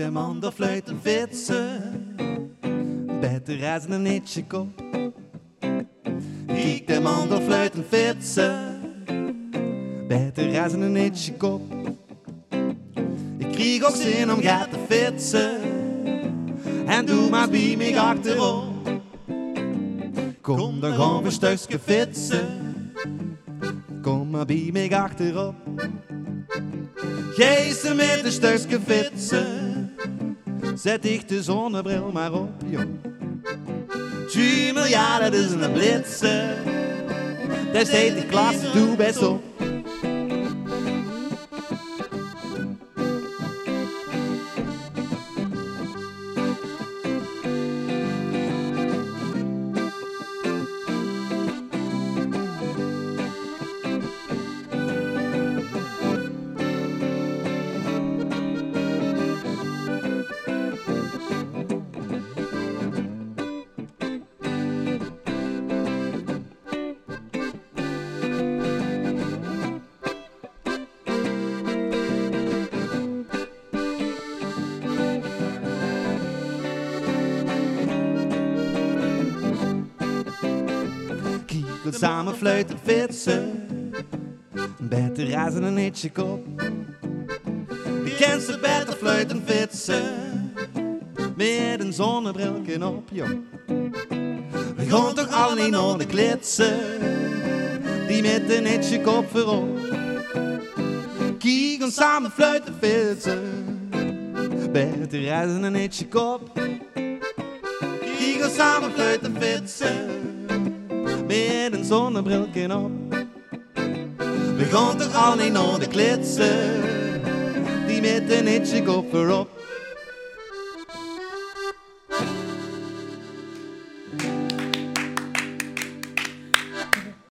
de man de fluiten fietsen. De reizen een netje kop. Kiek de man de fluiten fietsen. De reizen een netje kop. Ik kreeg ook zin om gaat te fietsen. En doe maar bij mij achterop. Kom, dan we een stukje fietsen. Kom maar bij mij achterop. Geesten met een stukje fietsen. Zet ik de zonnebril maar op, joh. 2 miljard, dat is een blitsen. Daar steekt de klasse, doe best op. Samen fluiten fietsen. Bij te razen een hitje kop. Je kent ze te fluiten fietsen. Met een zonnebrilken op, joh. We gaan toch al niet naar de klitsen. Die met een hitje kop voorop. Kiekels samen fluiten fietsen. Bij te razen een hitje kop. Kiekels samen fluiten fietsen met een zonnebrilken op. We gaan toch al niet naar de klitsen, die met een hitje kop voorop.